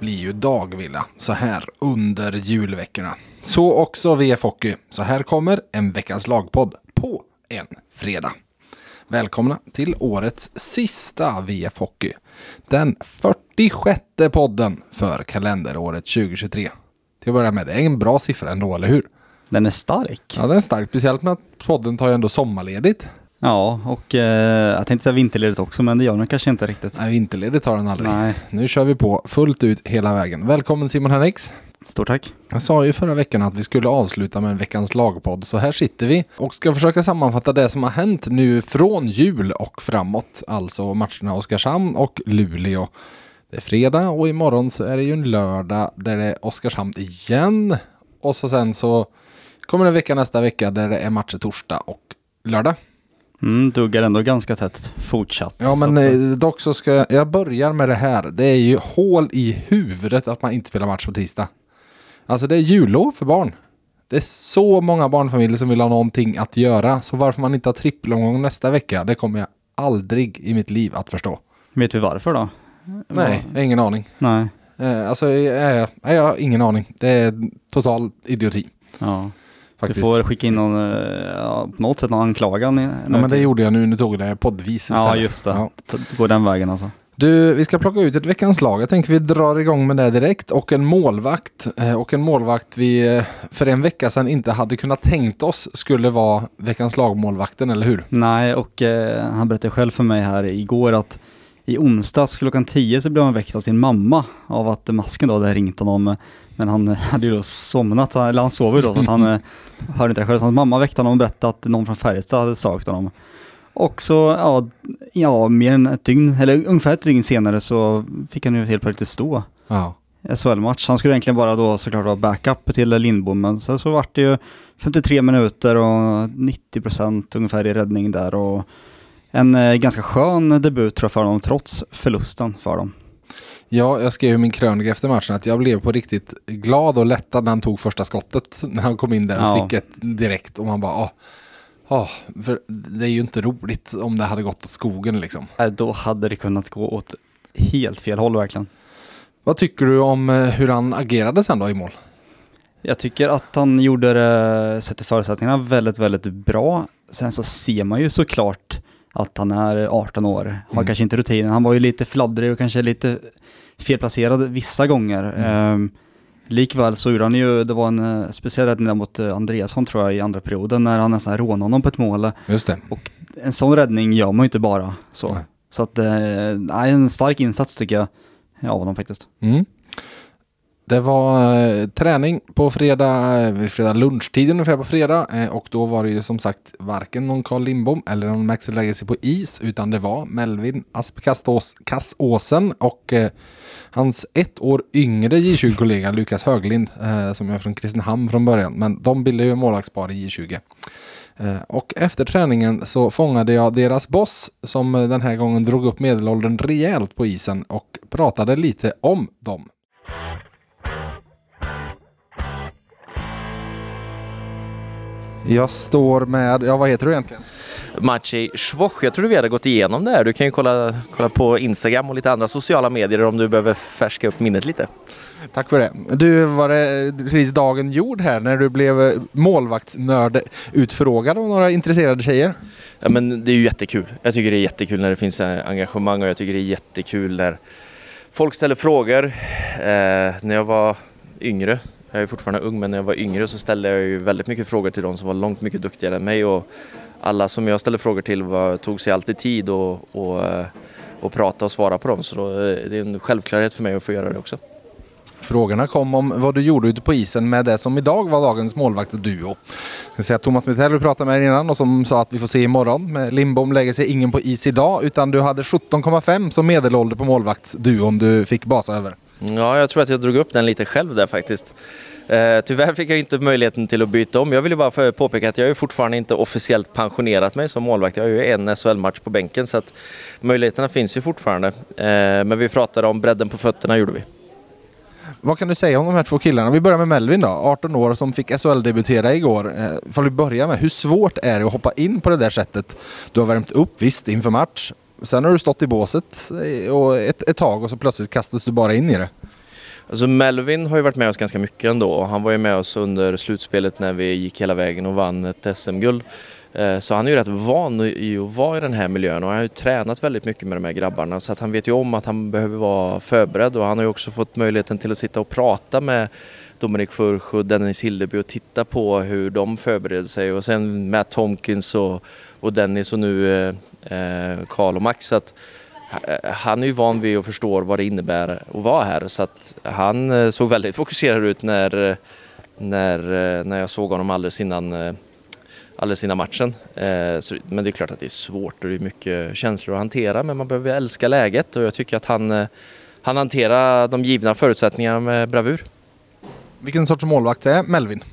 blir ju dagvilla så här under julveckorna. Så också VF Hockey. Så här kommer en veckans lagpodd på en fredag. Välkomna till årets sista VF Hockey. Den 46 podden för kalenderåret 2023. Till att börja med, det är en bra siffra ändå, eller hur? Den är stark. Ja, den är stark. Speciellt med att podden tar ju ändå sommarledigt. Ja, och eh, jag tänkte säga vinterledigt också, men det gör den kanske inte riktigt. Nej, vinterledigt tar den aldrig. Nej. Nu kör vi på fullt ut hela vägen. Välkommen Simon Henriks. Stort tack. Jag sa ju förra veckan att vi skulle avsluta med en veckans lagpodd, så här sitter vi och ska försöka sammanfatta det som har hänt nu från jul och framåt. Alltså matcherna Oskarshamn och Luleå. Det är fredag och imorgon så är det ju en lördag där det är Oskarshamn igen. Och så sen så kommer det en vecka nästa vecka där det är matcher torsdag och lördag. Mm, duggar ändå ganska tätt fortsatt. Ja men att, eh, dock så ska jag, jag börjar med det här. Det är ju hål i huvudet att man inte spelar match på tisdag. Alltså det är jullov för barn. Det är så många barnfamiljer som vill ha någonting att göra. Så varför man inte har trippelomgång nästa vecka, det kommer jag aldrig i mitt liv att förstå. Vet vi varför då? Nej, ingen aning. Nej. Eh, alltså, eh, nej, jag har ingen aning. Det är total idioti. Ja. Faktiskt. Du får skicka in någon, eh, ja, på något sätt någon anklagan. i- Ja, men det gjorde jag nu, nu tog jag det poddvis istället. Ja, just det. Ja. Ja. Gå den vägen alltså. Du, vi ska plocka ut ett veckans lag. Jag tänker vi drar igång med det direkt. Och en målvakt. Eh, Och en målvakt vi eh, för en vecka sedan inte hade kunnat tänkt oss skulle vara veckans lagmålvakten, eller hur? Nej, och eh, han berättade själv för mig här igår att i onsdags klockan 10 så blev han väckt av sin mamma av att masken då hade ringt honom. Men han eh, hade ju då somnat, eller han sov ju då så att han eh, hörde inte det själv. Så hans mamma väckte honom och berättade att någon från Färjestad hade sagt honom. Och så, ja, ja, mer än ett dygn, eller ungefär ett dygn senare så fick han ju helt plötsligt stå. Ja. SHL-match. Han skulle egentligen bara då såklart vara backup till Lindbom, men sen så vart det ju 53 minuter och 90% ungefär i räddning där och en eh, ganska skön debut tror jag för honom trots förlusten för dem. Ja, jag skrev i min krönika efter matchen att jag blev på riktigt glad och lättad när han tog första skottet. När han kom in där och Ja. fick ett direkt och man bara åh, åh, för det är ju inte roligt om det hade gått åt skogen liksom. Eh, Då hade det kunnat gå åt helt fel håll verkligen. Vad tycker du om eh, hur han agerade sen då i mål? Jag tycker att han gjorde det, sätter förutsättningarna väldigt, väldigt bra. Sen så ser man ju såklart att han är 18 år, har Mm. kanske inte rutinen. Han var ju lite fladdrig och kanske lite felplacerad vissa gånger. Mm. likväl så gjorde han ju, det var en eh, speciell räddning mot eh, Andreasson tror jag i andra perioden när han nästan rånade honom på ett mål. Just det. En sån räddning gör man ju inte bara så. Nej. Så att, eh, nej, en stark insats tycker jag av honom faktiskt. Mm. Det var eh, träning på fredag, eh, fredag lunchtid ungefär på fredag eh, och då var det ju som sagt varken någon Carl Lindbom eller någon Maxi Legacy på is utan det var Melvin Asp Kastås, Kassåsen och eh, hans ett år yngre J20-kollega Lukas Höglind eh, som är från Kristinehamn från början men de bildade ju målvaktspar i J20. Och efter träningen så fångade jag deras boss som den här gången drog upp medelåldern rejält på isen och pratade lite om dem. Jag står med, ja vad heter du egentligen? Maciej Schwoch. Jag tror vi hade gått igenom det här. Du kan ju kolla, kolla på Instagram och lite andra sociala medier om du behöver färska upp minnet lite. Tack för det. Du, var det precis dagen gjord här när du blev eh, målvaktsnörd utfrågad av några intresserade tjejer? Ja, men det är ju jättekul. Jag tycker det är jättekul när det finns eh, engagemang och jag tycker det är jättekul när folk ställer frågor. Eh, när jag var yngre, jag är fortfarande ung, men när jag var yngre så ställde jag ju väldigt mycket frågor till de som var långt mycket duktigare än mig och alla som jag ställde frågor till var, tog sig alltid tid och, och, eh, och prata och svara på dem. Så då, eh, det är en självklarhet för mig att få göra det också. Frågorna kom om vad du gjorde ute på isen med det som idag var dagens målvaktsduo. Jag säga Thomas Mitell vi pratade med innan och som sa att vi får se imorgon. Med Lindbom lägger sig ingen på is idag utan du hade 17,5 som medelålder på målvaktsduon du fick basa över. Ja, jag tror att jag drog upp den lite själv där faktiskt. Eh, tyvärr fick jag inte möjligheten till att byta om. Jag vill ju bara påpeka att jag är fortfarande inte officiellt pensionerat mig som målvakt. Jag har ju en SHL-match på bänken så att möjligheterna finns ju fortfarande. Eh, men vi pratade om bredden på fötterna gjorde vi. Vad kan du säga om de här två killarna? Vi börjar med Melvin då, 18 år som fick SHL-debutera igår. Eh, får vi börja med, hur svårt är det att hoppa in på det där sättet? Du har värmt upp, visst, inför match. Sen har du stått i båset och ett, ett tag och så plötsligt kastas du bara in i det. Alltså Melvin har ju varit med oss ganska mycket ändå. Han var ju med oss under slutspelet när vi gick hela vägen och vann ett SM-guld. Eh, så han är ju rätt van i att vara i den här miljön och han har ju tränat väldigt mycket med de här grabbarna så att han vet ju om att han behöver vara förberedd och han har ju också fått möjligheten till att sitta och prata med Dominik Furch och Dennis Hildeby och titta på hur de förbereder sig och sen Matt Tomkins och, och Dennis och nu eh, Karl och Max. Så att, Eh, han är ju van vid och förstår vad det innebär att vara här så att han eh, såg väldigt fokuserad ut när, när, eh, när jag såg honom alldeles innan, alldeles innan matchen. Men det är klart att det är svårt och det är mycket känslor att hantera men man behöver älska läget och jag tycker att han, han hanterar de givna förutsättningarna med bravur. Vilken sorts målvakt är Melvin?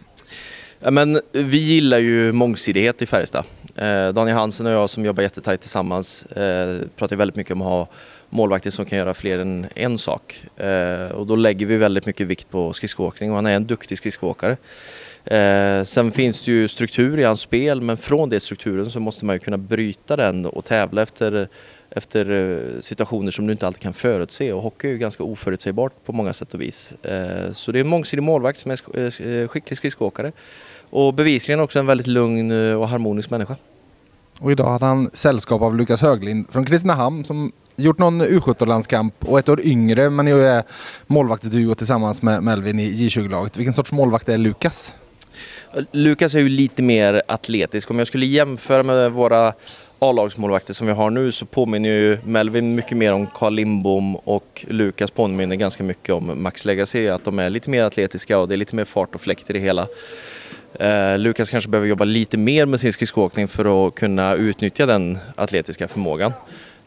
Men vi gillar ju mångsidighet i Färjestad. Eh, Daniel Hansen och jag som jobbar jättetajt tillsammans eh, pratar väldigt mycket om att ha målvakter som kan göra fler än en sak. Eh, och då lägger vi väldigt mycket vikt på skridskoåkning och han är en duktig skridskoåkare. Eh, sen finns det ju struktur i hans spel men från den strukturen så måste man ju kunna bryta den och tävla efter, efter eh, situationer som du inte alltid kan förutse och hockey är ju ganska oförutsägbart på många sätt och vis. Eh, så det är en mångsidig målvakt som är eh, eh, skicklig skridskoåkare och bevisligen också en väldigt lugn eh, och harmonisk människa. Och idag hade han sällskap av Lukas Höglind från Kristinehamn som gjort någon U17-landskamp och ett år yngre men nu är målvaktsduo tillsammans med Melvin i J20-laget. Vilken sorts målvakt är Lukas? Lukas är ju lite mer atletisk. Om jag skulle jämföra med våra A-lagsmålvakter som vi har nu så påminner ju Melvin mycket mer om Carl Lindbom och Lukas påminner ganska mycket om Max Legacy. Att de är lite mer atletiska och det är lite mer fart och fläkt i det hela. Eh, Lukas kanske behöver jobba lite mer med sin skridskoåkning för att kunna utnyttja den atletiska förmågan.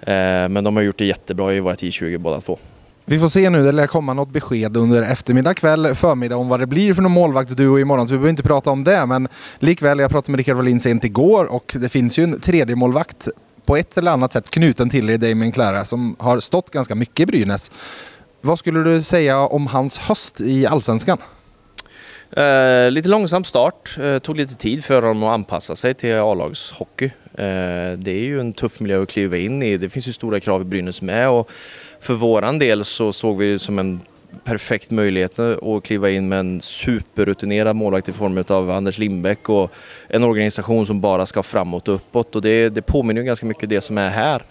Eh, men de har gjort det jättebra i vårt I20 båda två. Vi får se nu, det lär komma något besked under eftermiddag, kväll, förmiddag om vad det blir för någon målvaktsduo imorgon. Så vi behöver inte prata om det. Men likväl, jag pratade med Rickard Wallin sent igår och det finns ju en tredje målvakt på ett eller annat sätt knuten till er, Damien Clara, som har stått ganska mycket i Brynäs. Vad skulle du säga om hans höst i Allsvenskan? Eh, lite långsam start, eh, tog lite tid för honom att anpassa sig till A-lagshockey. Eh, det är ju en tuff miljö att kliva in i, det finns ju stora krav i Brynäs med och för våran del så såg vi det som en perfekt möjlighet att kliva in med en superrutinerad målvakt i form av Anders Lindbäck och en organisation som bara ska framåt och uppåt och det, det påminner ju ganska mycket det som är här.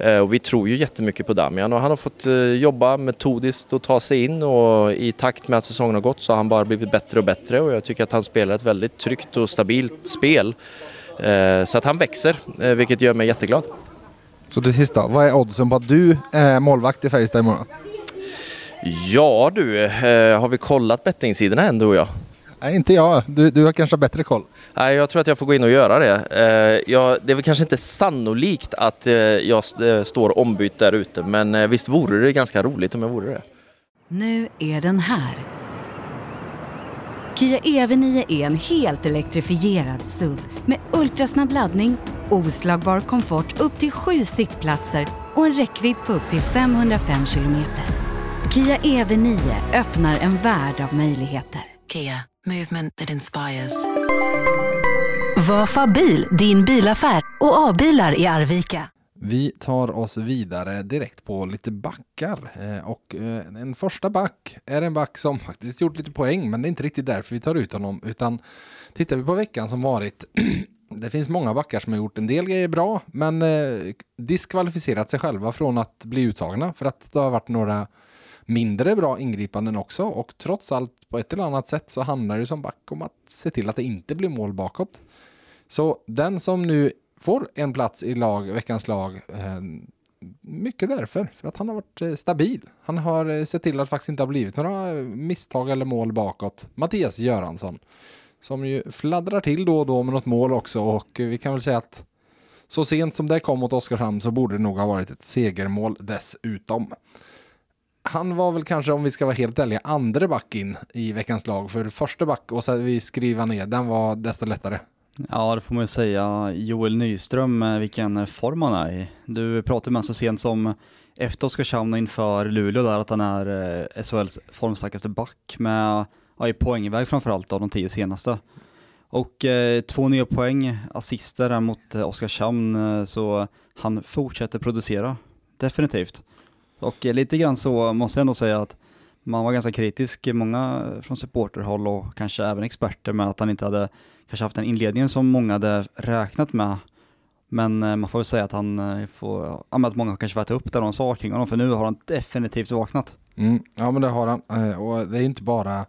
Eh, och vi tror ju jättemycket på Damian och han har fått eh, jobba metodiskt och ta sig in och i takt med att säsongen har gått så har han bara blivit bättre och bättre och jag tycker att han spelar ett väldigt tryggt och stabilt spel. Eh, så att han växer, vilket gör mig jätteglad. Så till sist då, vad är oddsen på att du är målvakt i Färjestad imorgon? Ja du, har vi kollat bettingsidorna än du och jag? Nej, inte jag. Du, du har kanske bättre koll. Nej, jag tror att jag får gå in och göra det. Eh, jag, det är väl kanske inte sannolikt att eh, jag eh, står ombytt där ute, men visst vore det ganska roligt om jag vore det. Nu är den här. Kia EV9 är en helt elektrifierad SUV med ultrasnabb laddning, oslagbar komfort upp till sju sittplatser och en räckvidd på upp till 505 kilometer. Kia EV9 öppnar en värld av möjligheter. Kia, movement that inspires. Var Fabil din bilaffär och A-bilar i Arvika. Vi tar oss vidare direkt på lite backar. Eh, och eh, en första back är en back som faktiskt gjort lite poäng, men det är inte riktigt därför vi tar ut honom. Utan tittar vi på veckan som varit det finns många backar som har gjort en del grejer bra, men eh, diskvalificerat sig själva från att bli uttagna för att det har varit några mindre bra ingripanden också och trots allt på ett eller annat sätt så handlar det som back om att se till att det inte blir mål bakåt. Så den som nu får en plats i lag, veckans lag, eh, mycket därför, för att han har varit eh, stabil. Han har eh, sett till att det faktiskt inte har blivit några misstag eller mål bakåt. Mattias Göransson, som ju fladdrar till då och då med något mål också och vi kan väl säga att så sent som det kom mot Oskarshamn så borde det nog ha varit ett segermål dessutom han var väl kanske, om vi ska vara helt ärliga, andra back in i veckans lag. För första back, och så vi skriva ner, den var desto lättare. Ja, det får man ju säga. Joel Nyström, eh, vilken form han är i. Du pratade med honom så sent som efter Oskarshamn och inför Luleå där att han är eh, SHLs formstarkaste back med, ja, i poängväg framförallt av de tio senaste. Och eh, två nya poäng, assister där mot eh, Oskarshamn, eh, så han fortsätter producera. Definitivt. Och eh, lite grann så måste jag ändå säga att man var ganska kritisk, många eh, från supporterhåll och kanske även experter med att han inte hade kanske haft den inledningen som många hade räknat med. Men eh, man får väl säga att han får, ja, men att många kanske varit upp där de sa kring honom, för nu har han definitivt vaknat. Mm, ja men det har han. Och det är inte bara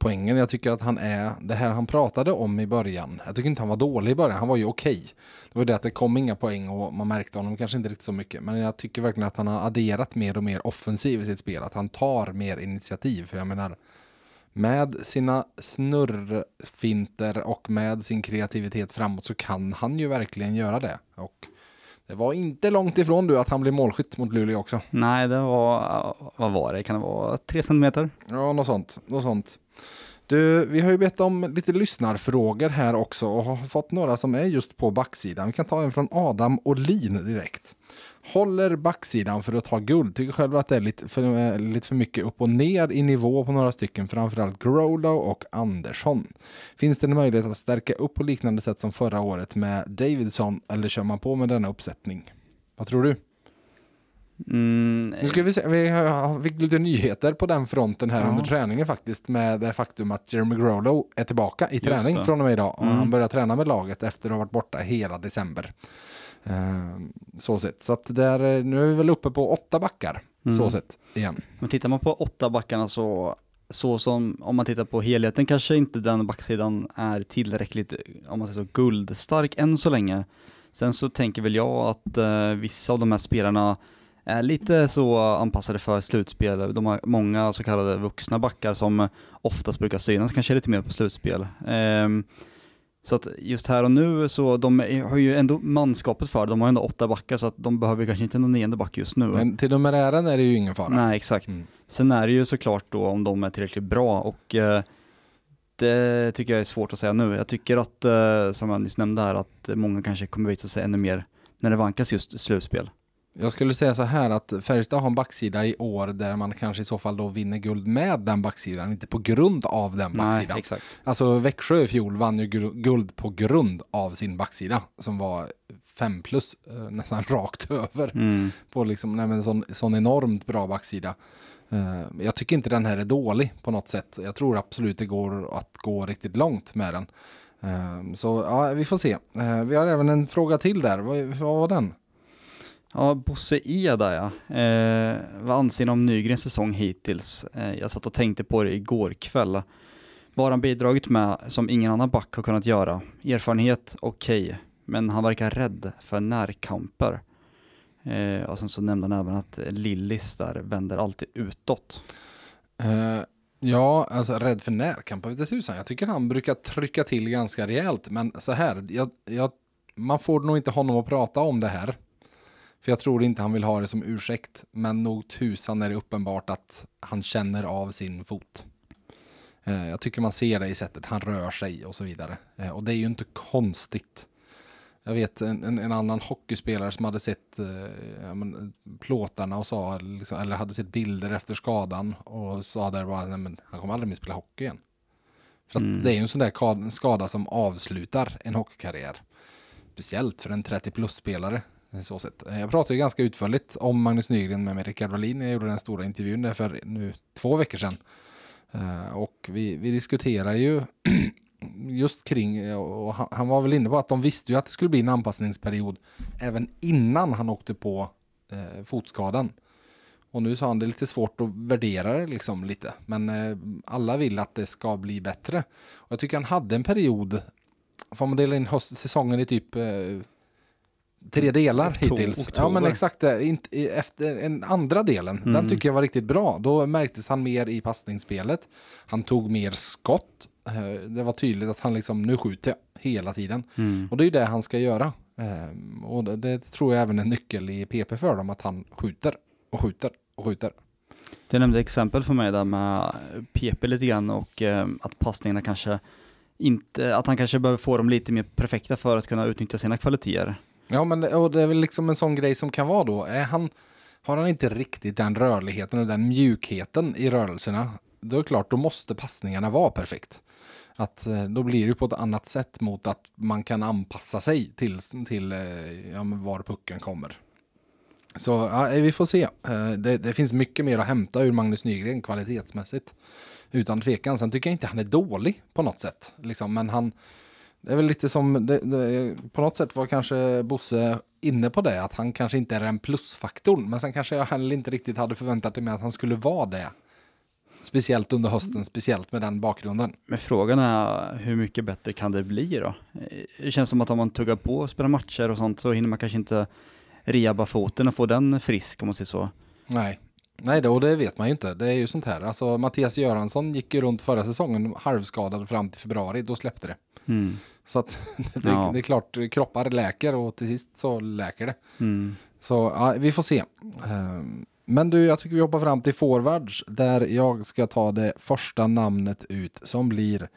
poängen. Jag tycker att han är, det här han pratade om i början. Jag tycker inte han var dålig i början, han var ju okej. Det var det att det kom inga poäng och man märkte honom kanske inte riktigt så mycket. Men jag tycker verkligen att han har adderat mer och mer offensiv i sitt spel. Att han tar mer initiativ. För jag menar, med sina snurrfinter och med sin kreativitet framåt så kan han ju verkligen göra det. Och det var inte långt ifrån du att han blev målskytt mot Luleå också. Nej, det var, vad var det, kan det vara tre centimeter? Ja, något sånt. Något sånt. Du, vi har ju bett om lite lyssnarfrågor här också och har fått några som är just på backsidan. Vi kan ta en från Adam Olin direkt. Håller backsidan för att ta guld. Tycker själv att det är lite för, eh, lite för mycket upp och ner i nivå på några stycken. Framförallt Grolo och Andersson. Finns det en möjlighet att stärka upp på liknande sätt som förra året med Davidson eller kör man på med denna uppsättning? Vad tror du? Mm, Nu ska vi se, vi har- fick lite nyheter på den fronten här Ja. under träningen faktiskt med det faktum att Jeremy Grolo är tillbaka i träning från och med idag. Och Mm. han börjar träna med laget efter att ha varit borta hela december. Ehm, så sett. Så att där, eh, nu är vi väl uppe på åtta backar. Mm. Så sett igen. Men tittar man på åtta backarna så, så som om man tittar på helheten kanske inte den backsidan är tillräckligt, om man säger så, guldstark än så länge. Sen så tänker väl jag att eh, vissa av de här spelarna är lite så anpassade för slutspel. De har många så kallade vuxna backar som oftast brukar synas kanske lite mer på slutspel. Ehm, så att just här och nu så de har ju ändå manskapet för det. De har ändå åtta backar så att de behöver kanske inte någon nionde back just nu. Men till numerären är det ju ingen fara. Nej, exakt. Mm. Sen är det ju såklart då om de är tillräckligt bra och eh, det tycker jag är svårt att säga nu. Jag tycker att, eh, som jag nyss nämnde här, att många kanske kommer visa sig ännu mer när det vankas just slutspel. Jag skulle säga så här att Färjestad har en backsida i år där man kanske i så fall då vinner guld med den backsidan, inte på grund av den backsidan. exakt. Alltså Växjö i fjol vann ju guld på grund av sin backsida som var fem plus eh, nästan rakt över. Mm. På liksom, nej, men sån, sån enormt bra backsida. Eh, jag tycker inte den här är dålig på något sätt. Jag tror absolut det går att gå riktigt långt med den. Eh, så ja, vi får se. Vi har även en fråga till där. Vad var den? Ja, Bosse Eda ja. Eh, vad anser ni om Nygrens säsong hittills? Eh, jag satt och tänkte på det igår kväll. Vad har han bidragit med som ingen annan back har kunnat göra? Erfarenhet, okej. men han verkar rädd för närkamper. Eh, och sen så nämnde han även att Lillis där vänder alltid utåt. Eh, ja, alltså rädd för närkamper vet tusan. Jag tycker han brukar trycka till ganska rejält. Men så här, jag, jag, man får nog inte honom att prata om det här. För jag tror inte han vill ha det som ursäkt. Men nog tusan är det uppenbart att han känner av sin fot. Eh, jag tycker man ser det i sättet han rör sig och så vidare. Eh, och det är ju inte konstigt. Jag vet en, en, en annan hockeyspelare som hade sett eh, men, plåtarna och sa, liksom, eller hade sett bilder efter skadan och sa där bara, nej men han kommer aldrig mer spela hockey igen. För att Mm. det är ju en sån där ka- skada som avslutar en hockeykarriär. Speciellt för en 30 plus-spelare. Eh, så sätt. Eh, jag pratade ju ganska utförligt om Magnus Nygren med, Rickard Wallin. Jag gjorde den stora intervjun där för nu två veckor sedan. Eh, och vi, vi diskuterar ju just kring, och han, han var väl inne på att de visste ju att det skulle bli en anpassningsperiod även innan han åkte på eh, fotskadan. Och nu sa han det är lite svårt att värdera det liksom lite. Men eh, alla vill att det ska bli bättre. Och jag tycker han hade en period, får man dela in höst, säsongen i typ eh, tre delar Oktober- hittills. Ja oktober. men exakt efter en andra delen, den Mm. tycker jag var riktigt bra. Då märktes han mer i passningsspelet. Han tog mer skott. Eh, Det var tydligt att han liksom, nu skjuter jag hela tiden. Mm. Och det är ju det han ska göra. Ehm, Och det, det tror jag även är en nyckel i PP för dem, att han skjuter och skjuter och skjuter. Du nämnde exempel för mig där med PP lite grann och eh, att passningarna kanske inte, att han kanske behöver få dem lite mer perfekta för att kunna utnyttja sina kvaliteter. Ja, men det, och det är väl liksom en sån grej som kan vara då. Är han, har han inte riktigt den rörligheten och den mjukheten i rörelserna, då är det klart, då måste passningarna vara perfekt. Att eh, då blir det ju på ett annat sätt mot att man kan anpassa sig till, till eh, ja, var pucken kommer. Så ja, eh, vi får se. Det, det finns mycket mer att hämta ur Magnus Nygren kvalitetsmässigt. Utan tvekan. Sen tycker jag inte han är dålig på något sätt. Liksom. Men han, det är väl lite som, det, det, på något sätt var kanske Bosse inne på det. Att han kanske inte är den plusfaktorn. Men sen kanske jag heller inte riktigt hade förväntat mig att han skulle vara det. Speciellt under hösten, speciellt med den bakgrunden. Men frågan är hur mycket bättre kan det bli då? Det känns som att om man tuggar på och spelar matcher och sånt så hinner man kanske inte reaba foten och få den frisk om man säger så. Nej, Nej det, och det vet man ju inte. Det är ju sånt här. Alltså Mattias Göransson gick ju runt förra säsongen halvskadad fram till februari. Då släppte det. Mm. Så att det, Ja. det är klart, kroppar läker och till sist så läker det. Mm. Så ja, vi får se. Ehm, Men du, jag tycker vi hoppar fram till forwards där jag ska ta det första namnet ut som blir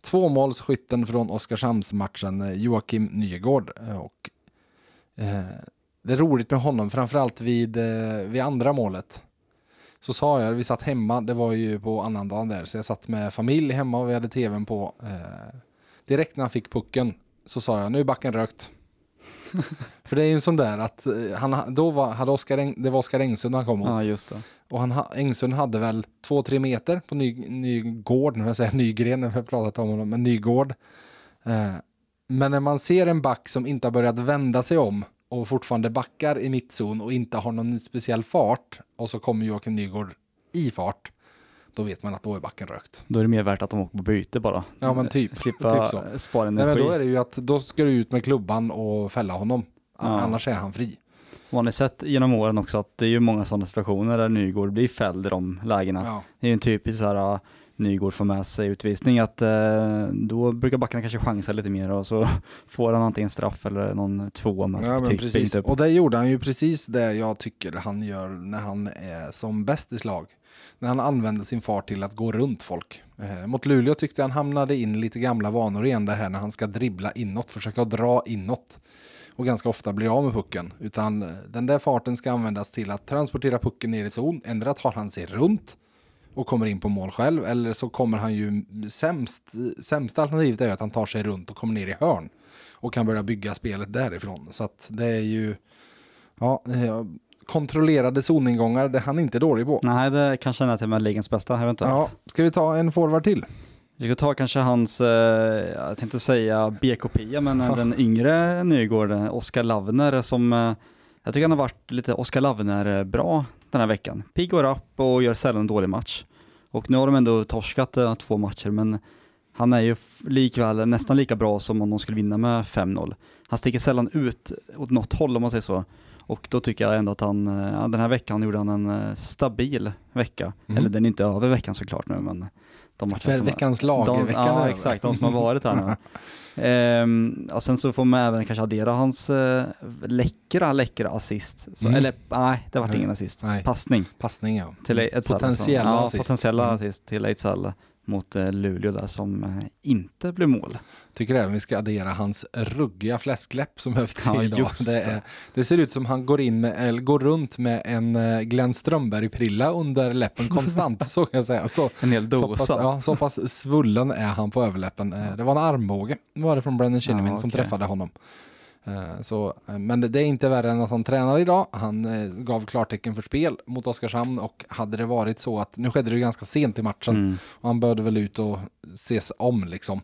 tvåmålsskytten från Oskarshamnsmatchen, eh, Joakim Nygård. Eh, Och, eh, det är roligt med honom, framförallt vid, eh, vid andra målet. Så sa jag, vi satt hemma, det var ju på annandagen där, så jag satt med familj hemma och vi hade tvn på. Eh, direkt när han fick pucken så sa jag, nu är backen rökt. För det är ju en sån där att eh, han, då var, hade Oskar Eng, det var Oskar Engsund han kom mot. Ja, just det. Och han, ha- Engsund hade väl två, tre meter på ny, Nygård, nu jag säga Nygren när vi har pratat om honom, men Nygård. Eh, men när man ser en back som inte har börjat vända sig om och fortfarande backar i mittzon och inte har någon speciell fart och så kommer Joakim Nygård i fart, då vet man att då är backen rökt. Då är det mer värt att de åker på byte bara. Ja, men typ. Slippa Typ så. spara Nej, energi. men då är det ju att då ska du ut med klubban och fälla honom. Ja. Annars är han fri. Och har sett genom åren också att det är ju många sådana situationer där Nygård blir fälld i de lägena. Ja. Det är ju en typisk så här Nygård får med sig utvisning att eh, då brukar backarna kanske chansa lite mer och så får han antingen straff eller någon tvåa med Ja, men tryck precis. inte upp. Och det gjorde han ju precis det jag tycker han gör när han är som bäst i slag. När han använder sin fart till att gå runt folk. Eh, mot Luleå tyckte jag han hamnade in lite gamla vanor igen det här när han ska dribbla inåt, försöka dra inåt. Och ganska ofta blir av med pucken. Utan eh, den där farten ska användas till att transportera pucken ner i zon. Ändra tar han sig runt och kommer in på mål själv. Eller så kommer han ju sämst, sämsta alternativet är ju att han tar sig runt och kommer ner i hörn. Och kan börja bygga spelet därifrån. Så att det är ju, ja, eh, kontrollerade zoningångar, det är han inte dålig på. Nej, det kan känna till med ligans bästa eventuellt. Ja, ska vi ta en forward till? Vi ska ta kanske hans, eh, jag tänkte säga BK-pia, men eh, den yngre Nygård, eh, Oskar Lavner, som eh, jag tycker han har varit lite Oskar Lavner bra den här veckan. Pigg och rapp och gör sällan en dålig match. Och nu har de ändå torskat eh, två matcher, men han är ju likväl nästan lika bra som om de skulle vinna med 5-0. Han sticker sällan ut åt något håll om man säger så. Och då tycker jag ändå att han, eh, ja, den här veckan gjorde han en eh, stabil vecka. Mm. Eller den är inte över veckan såklart nu, men de som- veckans de, lagerveckan är Ja, över. exakt. De som har varit här nu. Ehm, och sen så får man även kanske addera hans eh, läckra, läckra assist. Så, Mm. Eller nej, det vart ingen assist. Nej. Passning Passning ja. till Ejdsell. Potentiella ja, assist. potentiella Mm. assist till Ejdsell mot eh, Luleå där som eh, inte blev mål. Tycker även vi ska addera hans ruggiga fläskläpp som jag fick se Ja, idag. Det, är, det ser ut som han går, in med, eller går runt med en eh, Glenn Strömberg-prilla under läppen konstant, så kan jag säga. Så, En hel så, pass, dosa. ja, så pass svullen är han på överläppen. Det var en armbåge var det från Brennan Kinnamin Ja, som okej. träffade honom. Eh, Så, eh, men det är inte värre än att han tränar idag. Han eh, gav klartecken för spel mot Oskarshamn och hade det varit så att, nu skedde det ganska sent i matchen, Mm. och han behövde väl ut och ses om liksom.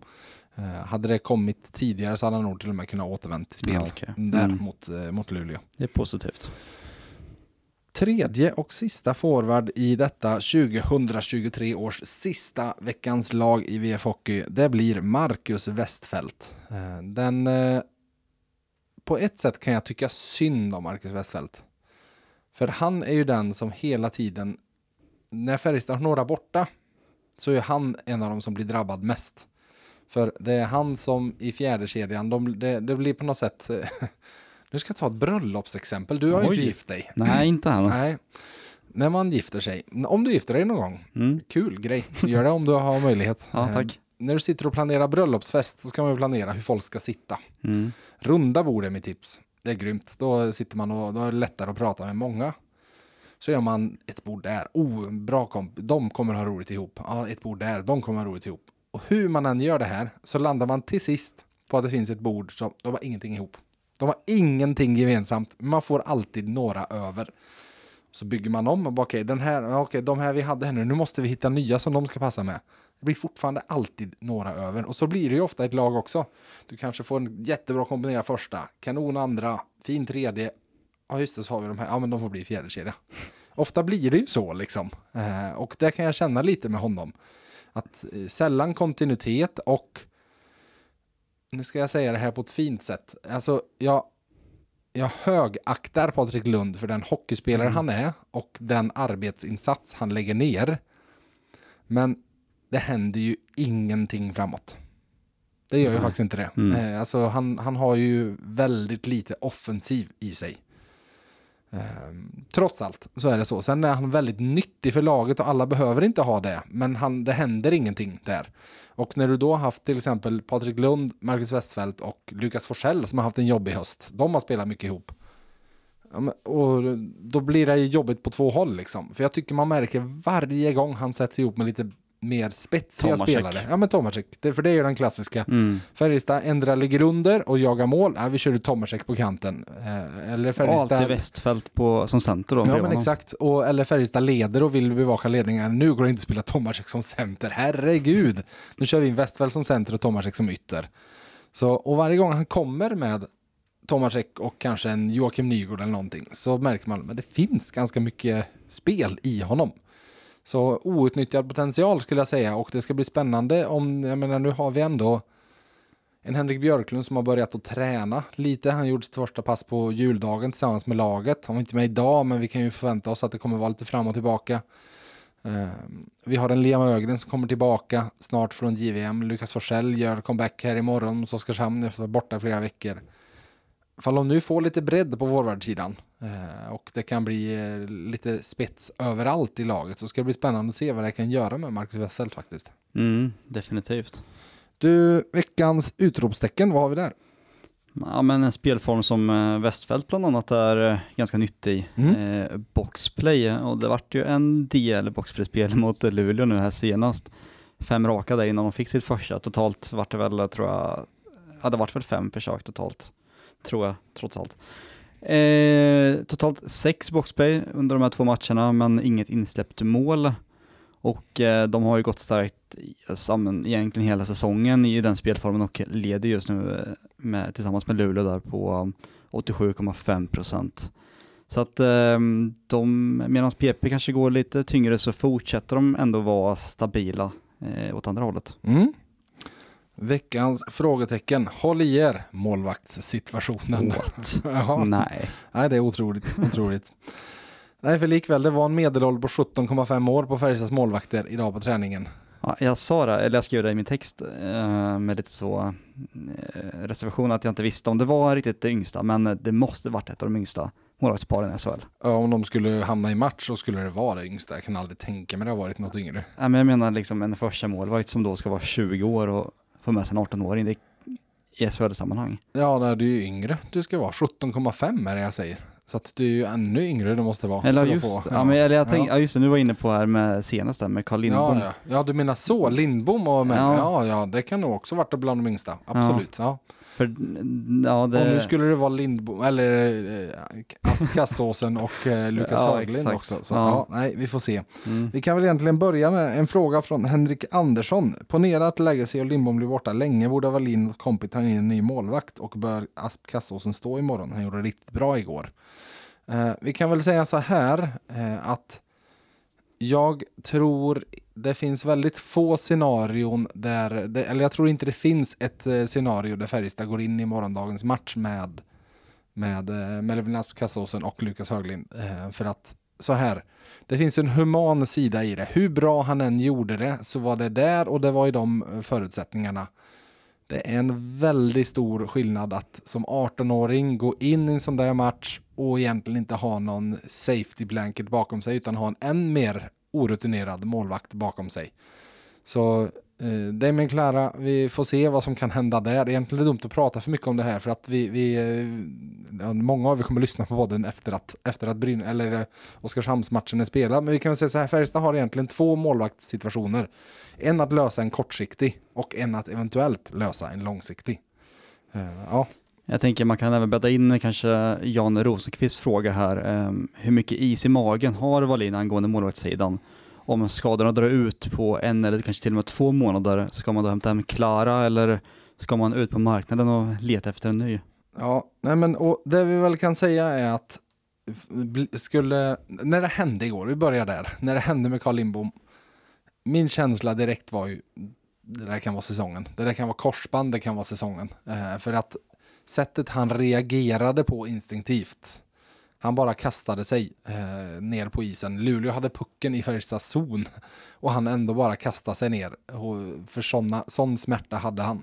Hade det kommit tidigare så hade han nog till och med kunnat återvänt till spel Ja, där Mm. mot, eh, mot Luleå. Det är positivt. Tredje och sista forward i detta 2023 års sista veckans lag i VF Hockey, det blir Marcus Westfält. Den, på ett sätt kan jag tycka synd om Marcus Westfält. För han är ju den som hela tiden, när Färjestad har några borta, så är han en av dem som blir drabbad mest. För det är han som i fjärde kedjan, de, det, det blir på något sätt, nu ska jag ta ett bröllopsexempel, du har ju inte gift dig. Nej, inte han. Nej. när man gifter sig, om du gifter dig någon gång, Mm. kul grej, så gör det om du har möjlighet. Ja, tack. När du sitter och planerar bröllopsfest så ska man ju planera hur folk ska sitta. Mm. Runda bord är mitt tips. Det är grymt. Då sitter man och då är det lättare att prata med många. Så gör man ett bord där. Oh, bra komp. De kommer ha roligt ihop. Ja, ett bord där. De kommer ha roligt ihop. Och hur man än gör det här så landar man till sist på att det finns ett bord som de har ingenting ihop. De har ingenting gemensamt. Man får alltid några över. Så bygger man om okej, den här, okej, de här vi hade här nu, nu måste vi hitta nya som de ska passa med. Det blir fortfarande alltid några över och så blir det ju ofta ett lag också. Du kanske får en jättebra kombinerad första, kanon andra, fin tredje. Ja just det, så har vi de här, ja men de får bli fjärde kedja. Ofta blir det ju så liksom. Eh, och det kan jag känna lite med honom. Att eh, sällan kontinuitet och nu ska jag säga det här på ett fint sätt. Alltså jag jag högaktar Patrik Lund för den hockeyspelare han är och den arbetsinsats han lägger ner. Men det händer ju ingenting framåt. Det gör ju faktiskt inte det. Eh, alltså han, han har ju väldigt lite offensiv i sig. Ehm, trots allt så är det så. Sen är han väldigt nyttig för laget och alla behöver inte ha det. Men han, det händer ingenting där. Och när du då har haft till exempel Patrik Lund, Marcus Westfeldt och Lukas Forsell som har haft en jobbig höst. De har spelat mycket ihop. Och då blir det jobbigt på två håll liksom. För jag tycker man märker varje gång han sätts ihop med lite mer spetsiga Tomasek. spelare. Ja men Tomasek, det, för det är ju den klassiska. Mm. Färjestad ändrar ligger under och jagar mål. Ja, vi kör ut Tomasek på kanten. Eh, eller Färjestad... alltid Westfält på, som center då. Ja men exakt. Och, eller Färjestad leder och vill bevaka ledningen. Nu går det inte att spela Tomasek som center. Herregud. Nu kör vi in Westfall som center och Tomasek som ytter. Så, och varje gång han kommer med Tomasek och kanske en Joakim Nygård eller någonting så märker man att det finns ganska mycket spel i honom. Så outnyttjad potential skulle jag säga och det ska bli spännande om, jag menar nu har vi ändå en Henrik Björklund som har börjat att träna lite. Han gjorde sitt första pass på juldagen tillsammans med laget. Han var inte med idag men vi kan ju förvänta oss att det kommer vara lite fram och tillbaka. Eh, vi har en Liam Ögren som kommer tillbaka snart från JVM. Lukas Forsell gör comeback här imorgon mot Oskarshamn efter att vara borta flera veckor. Fall de nu får lite bredd på forwardsidan eh, och det kan bli eh, lite spets överallt i laget så ska det bli spännande att se vad det kan göra med Marcus Wesselt faktiskt. Mm, definitivt. Du, veckans utropstecken, vad har vi där? Ja men en spelform som eh, Westfält bland annat är ganska nyttig. Mm. Eh, boxplay och det vart ju en del boxplay-spel mot Luleå nu här senast. Fem raka där innan de fick sitt första. Totalt vart det väl, tror jag, ja det vart väl fem försök totalt. Tror jag, trots allt. Eh, totalt sex boxplay under de här två matcherna men inget insläppt mål. Och eh, de har ju gått starkt samman egentligen hela säsongen i den spelformen och leder just nu eh, med, tillsammans med Luleå där på um, 87,5 procent. Så att eh, de, medan PP kanske går lite tyngre så fortsätter de ändå vara stabila eh, åt andra hållet. Mm. Veckans frågetecken. Håll i er målvaktssituationen. Jaha. Nej. Nej, det är otroligt. otroligt. Nej, för likväl, det var en medelålder på 17,5 år på Färjestads målvakter idag på träningen. Ja, jag sa det, eller jag skrev det i min text eh, med lite så eh, reservation att jag inte visste om det var riktigt det yngsta, men det måste varit ett av de yngsta målvaktsparen i SHL. Ja, om de skulle hamna i match så skulle det vara det yngsta. Jag kan aldrig tänka mig det har varit något yngre. Ja, men jag menar liksom en första målvakt som då ska vara 20 år och få med sig en 18-åring det är i SHL-sammanhang. Ja, du är ju yngre. Du ska vara 17,5 är det jag säger. Så att du är ju ännu yngre du måste vara. Eller just, få- ja, men, eller jag tänkte, ja. ja. just det, nu var jag inne på här med senast där med Carl Lindbom. Ja, ja. ja, du menar så. Lindbom och ja. Ja. ja, det kan nog också varit bland de yngsta. Absolut. Ja. För, ja, det... Och nu skulle det vara Lindbom, eller eh, Asp Kassåsen och eh, Lukas Ja, Haglind exakt. också. Så, Ja. ja. nej, vi får se. Mm. Vi kan väl egentligen börja med en fråga från Henrik Andersson. Ponera att Legacy och Lindbom blir borta länge. Borde Wallin och Kompi ta in en ny målvakt och bör Asp Kassåsen stå imorgon? Han gjorde det riktigt bra igår. Eh, vi kan väl säga så här eh, att jag tror det finns väldigt få scenarion där, det, eller jag tror inte det finns ett eh, scenario där Färjestad går in i morgondagens match med med eh, Melvin Asp Kassåsen och Lukas Höglind. Eh, för att så här, det finns en human sida i det. Hur bra han än gjorde det så var det där och det var i de förutsättningarna. Det är en väldigt stor skillnad att som 18-åring gå in i en sån där match och egentligen inte ha någon safety blanket bakom sig utan ha en än mer orutinerad målvakt bakom sig. Så eh, Damien Klara, vi får se vad som kan hända där. Egentligen är det dumt att prata för mycket om det här för att vi, vi eh, ja, många av er kommer lyssna på podden efter att, efter att Bryn, eller eh, Oskarshamnsmatchen är spelad. Men vi kan väl säga så här, Färjestad har egentligen två målvaktssituationer. En att lösa en kortsiktig och en att eventuellt lösa en långsiktig. Eh, ja, jag tänker man kan även bädda in kanske Jan Rosenqvists fråga här. Ehm, hur mycket is i magen har Wallin angående målvaktssidan? Om skadorna drar ut på en eller kanske till och med två månader, ska man då hämta hem Klara eller ska man ut på marknaden och leta efter en ny? Ja, nej men och det vi väl kan säga är att skulle, när det hände igår, vi börjar där, när det hände med Carl Lindbom, min känsla direkt var ju, det där kan vara säsongen, det där kan vara korsband, det kan vara säsongen. Eh, för att sättet han reagerade på instinktivt, han bara kastade sig eh, ner på isen. Luleå hade pucken i Färjestads zon och han ändå bara kastade sig ner. Och för såna, sån smärta hade han.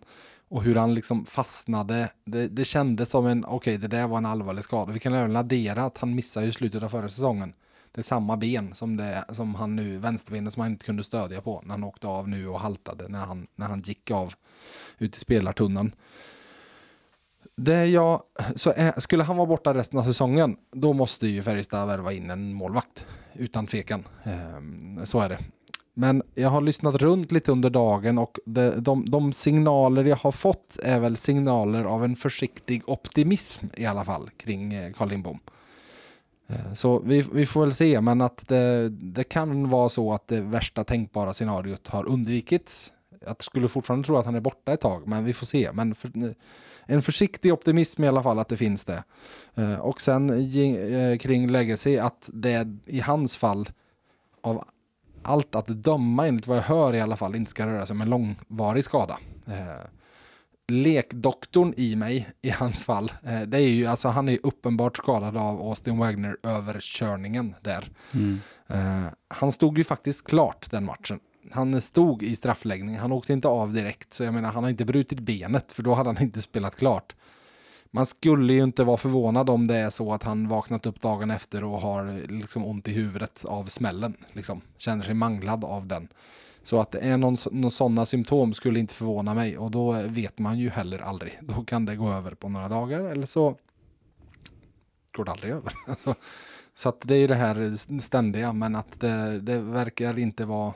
Och hur han liksom fastnade, det, det kändes som en, okej det där var en allvarlig skada. Vi kan även addera att han missade i slutet av förra säsongen. Det är samma ben som, det, som han nu, vänsterbenet som han inte kunde stödja på när han åkte av nu och haltade när han, när han gick av ut i spelartunneln. Det jag, så är, skulle han vara borta resten av säsongen, då måste ju Färjestad värva in en målvakt. Utan tvekan. Ehm, så är det. Men jag har lyssnat runt lite under dagen och de, de, de signaler jag har fått är väl signaler av en försiktig optimism i alla fall kring eh, Carl Lindbom. Ehm, så vi, vi får väl se, men att det, det kan vara så att det värsta tänkbara scenariot har undvikits. Jag skulle fortfarande tro att han är borta ett tag, men vi får se. Men för, en försiktig optimism i alla fall att det finns det. Eh, Och sen eh, kring Legacy att det i hans fall av allt att döma enligt vad jag hör i alla fall inte ska röra sig om en långvarig skada. Eh, lekdoktorn i mig i hans fall. Det är ju, alltså han är uppenbart skadad av Austin Wagner överkörningen där. Eh, han stod ju faktiskt klart den matchen. Han stod i straffläggning, han åkte inte av direkt. Så jag menar, han har inte brutit benet för då hade han inte spelat klart. Man skulle ju inte vara förvånad om det är så att han vaknat upp dagen efter och har liksom ont i huvudet av smällen. Liksom. Känner sig manglad av den. Så att det är någon, någon sådana symptom skulle inte förvåna mig och då vet man ju heller aldrig. Då kan det gå över på några dagar eller så går det aldrig över. Så att det är ju det här ständiga men att det, det verkar inte vara,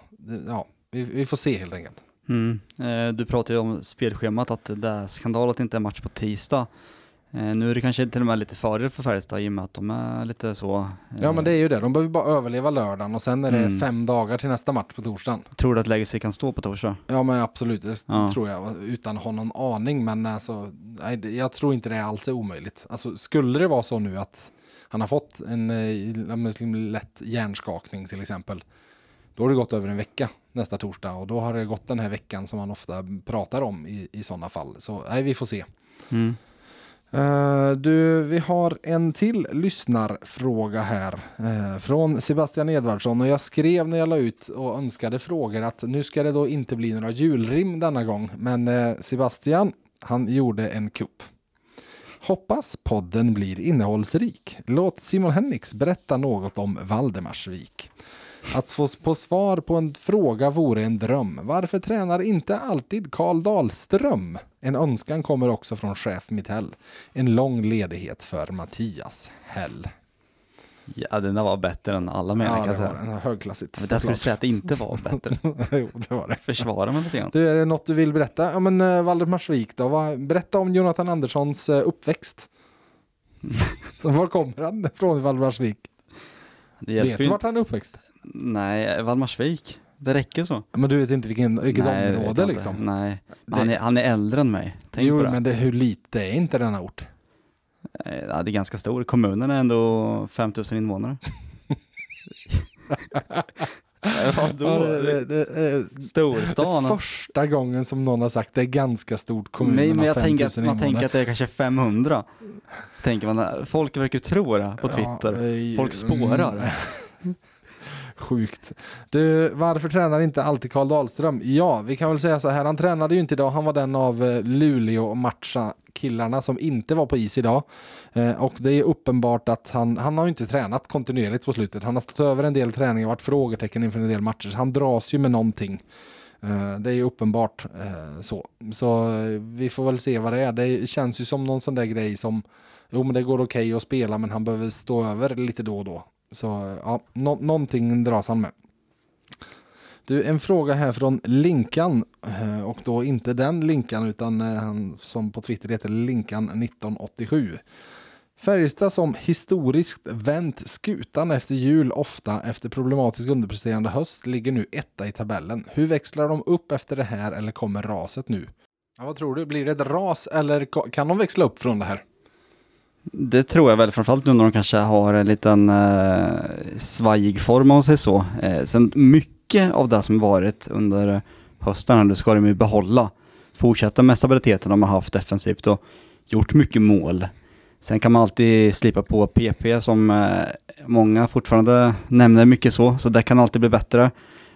ja, vi, vi får se helt enkelt. Mm. Eh, Du pratade ju om spelschemat, att det är skandal att det inte är match på tisdag. Eh, Nu är det kanske till och med lite fördel för Färjestad i och med att de är lite så... eh, Ja men det är ju det, de behöver bara överleva lördagen och sen är det Mm. fem dagar till nästa match på torsdagen. Tror du att Legacy kan stå på torsdag? Ja men absolut, det Ja. tror jag. Utan att ha någon aning. Men alltså, nej, jag tror inte det alls är omöjligt. Alltså, skulle det vara så nu att han har fått en eh, men liksom lätt hjärnskakning till exempel. Då har det gått över en vecka nästa torsdag. Och då har det gått den här veckan som man ofta pratar om i, i sådana fall. Så nej, vi får se. Mm. Eh, du, vi har en till lyssnarfråga här eh, från Sebastian Edvardsson och jag skrev när jag la ut och önskade frågor att nu ska det då inte bli några julrim denna gång. Men eh, Sebastian, han gjorde en kupp. Hoppas podden blir innehållsrik. Låt Simon Henriks berätta något om Valdemarsvik. Att få på svar på en fråga vore en dröm. Varför tränar inte alltid Karl Dahlström? En önskan kommer också från chef Mittell. En lång ledighet för Mattias Hell. Ja, den där var bättre än alla menar Ja, kan var säga. den. Högklassigt. Men där skulle du säga att det inte var bättre. jo, det var det. Försvara mig lite grann. Du, är det något du vill berätta? Ja, men uh, Valdemarsvik då? Berätta om Jonathan Anderssons uh, uppväxt. Var kommer han från i Valdemarsvik? Vet du vart han är uppväxt? Nej, Valdemarsvik. Det räcker så. Men du vet inte vilken, vilket Nej, område liksom? Nej, Det- han, är, han är äldre än mig. Tänk jo, på det. men det, hur lite är inte denna ort? Eh, Ja, det är ganska stor. Kommunen är ändå 5000 invånare. Vadå? Det, det, det, Storstan. första gången som någon har sagt det är ganska stort kommun Nej, men jag 5 tänker 000 att, man tänker att det är kanske 500. Tänker man, folk verkar tro det på Twitter. Ja, Folk spårar. mm. Sjukt. Du, varför tränar inte alltid Karl Dahlström? Ja, vi kan väl säga så här, han tränade ju inte idag. Han var den av eh, Luleå matcha killarna som inte var på is idag. Eh, och det är uppenbart att han, han har ju inte tränat kontinuerligt på slutet. Han har stått över en del träningar, varit frågetecken inför en del matcher. Så han dras ju med någonting. Eh, det är ju uppenbart eh, så. Så eh, vi får väl se vad det är. Det känns ju som någon sån där grej som Jo men det går okej okay att spela men han behöver stå över lite då och då. Så ja, no någonting dras han med. Du, en fråga här från Linkan eh, och då inte den Linkan utan eh, han som på Twitter heter Linkan 1987. Färjestad som historiskt vänt skutan efter jul ofta efter problematisk underpresterande höst ligger nu etta i tabellen. Hur växlar de upp efter det här eller kommer raset nu? Ja, vad tror du? Blir det ett ras eller kan de växla upp från det här? Det tror jag väl, framförallt nu när de kanske har en liten eh, svajig form om man säger så. Eh, sen mycket av det som varit under hösten, det ska de ju behålla. Fortsätta med stabiliteten de har haft defensivt och gjort mycket mål. Sen kan man alltid slipa på PP som eh, många fortfarande nämner mycket så, så det kan alltid bli bättre.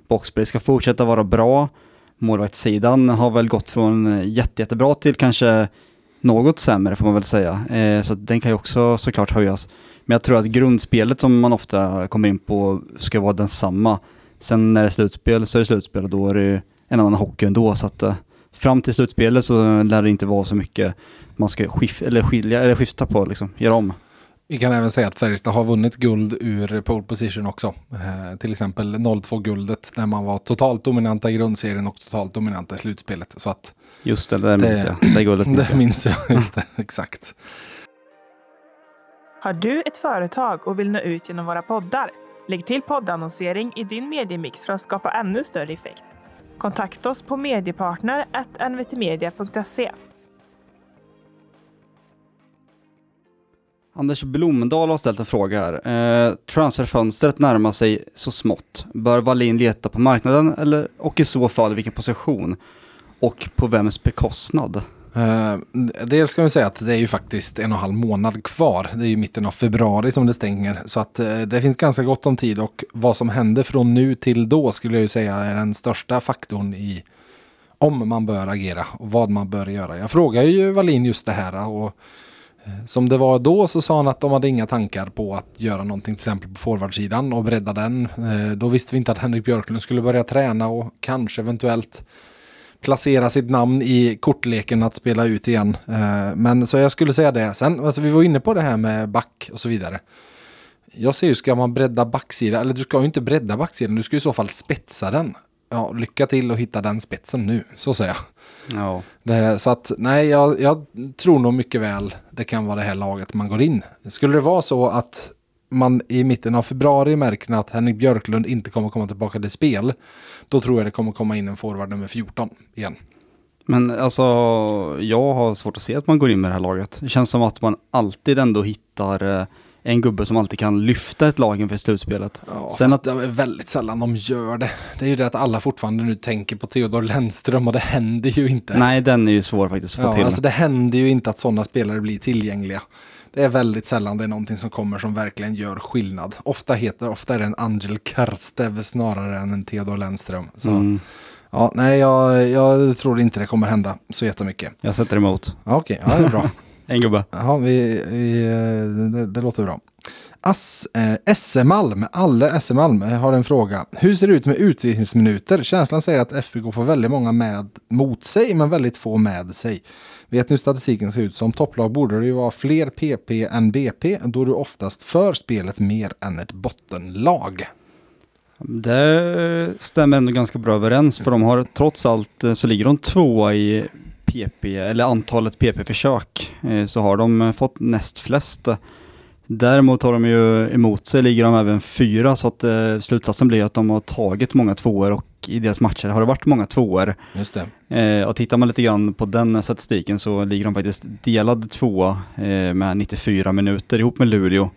Boxplay ska fortsätta vara bra. Målvaktssidan har väl gått från eh, jätte, jättebra till kanske något sämre får man väl säga. Eh, så den kan ju också såklart höjas. Men jag tror att grundspelet som man ofta kommer in på ska vara densamma. Sen när det är slutspel så är det slutspel och då är det en annan hockey ändå. Så att eh, fram till slutspelet så lär det inte vara så mycket man ska skif eller skilja eller skifta på, liksom, göra om. Vi kan även säga att Färjestad har vunnit guld ur pole position också. Eh, till exempel 0-2-guldet när man var totalt dominanta i grundserien och totalt dominanta i slutspelet. Så att Just det, det minns jag. Det guldet minns det jag. minns jag, just det, exakt. Har du ett företag och vill nå ut genom våra poddar? Lägg till poddannonsering i din mediemix för att skapa ännu större effekt. Kontakta oss på mediepartner.nvtmedia.se. Anders Blomdahl har ställt en fråga här. Eh, transferfönstret närmar sig så smått. Bör Wallin leta på marknaden eller, och i så fall vilken position? Och på vems bekostnad? Eh, dels ska vi säga att det är ju faktiskt en och en halv månad kvar. Det är ju mitten av februari som det stänger. Så att eh, det finns ganska gott om tid och vad som händer från nu till då skulle jag ju säga är den största faktorn i om man bör agera och vad man bör göra. Jag frågar ju Wallin just det här och som det var då så sa han att de hade inga tankar på att göra någonting till exempel på forwardsidan och bredda den. Eh, då visste vi inte att Henrik Björklund skulle börja träna och kanske eventuellt placera sitt namn i kortleken att spela ut igen. Eh, men så jag skulle säga det. Sen, alltså vi var inne på det här med back och så vidare. Jag ser ju, ska man bredda backsidan, eller du ska ju inte bredda backsidan, du ska i så fall spetsa den. Ja, lycka till att hitta den spetsen nu, så säger jag. Ja. Det, så att nej, jag, jag, tror nog mycket väl det kan vara det här laget man går in. Skulle det vara så att man i mitten av februari märker att Henrik Björklund inte kommer komma tillbaka till spel, då tror jag det kommer komma in en forward nummer 14 igen. Men alltså, jag har svårt att se att man går in med det här laget. Det känns som att man alltid ändå hittar eh, en gubbe som alltid kan lyfta ett lag inför slutspelet. Ja, Sen att det är väldigt sällan de gör det. Det är ju det att alla fortfarande nu tänker på Theodor Lennström och det händer ju inte. Nej, den är ju svår faktiskt att få ja, till. Alltså det händer ju inte att sådana spelare blir tillgängliga det är väldigt sällan det är någonting som kommer som verkligen gör skillnad. Ofta heter, ofta är det en Angel Karstev snarare än en Theodor Lennström. Så, mm. Ja, nej, jag, jag tror inte det kommer hända så jättemycket. Jag sätter emot. Ja, Okej, okay, ja, det är bra. en gubbe. Ja, vi, vi det, det, låter bra. Eh, SM Malm, Alle SM Malm har en fråga. Hur ser det ut med utvisningsminuter? Känslan säger att FBK får väldigt många med mot sig, men väldigt få med sig. Vet nu statistiken ser ut som topplag borde det ju vara fler PP än BP då du oftast för spelet mer än ett bottenlag. Det stämmer ändå ganska bra överens för de har trots allt så ligger de tvåa i PP eller antalet PP-försök eh, så har de fått näst flest. Däremot har de ju emot sig ligger de även fyra så att eh, slutsatsen blir att de har tagit många tvåor och i deras matcher har det varit många tvåor. Just det. Eh, och tittar man lite grann på den statistiken så ligger de faktiskt delad tvåa eh, med 94 minuter ihop med Luleå.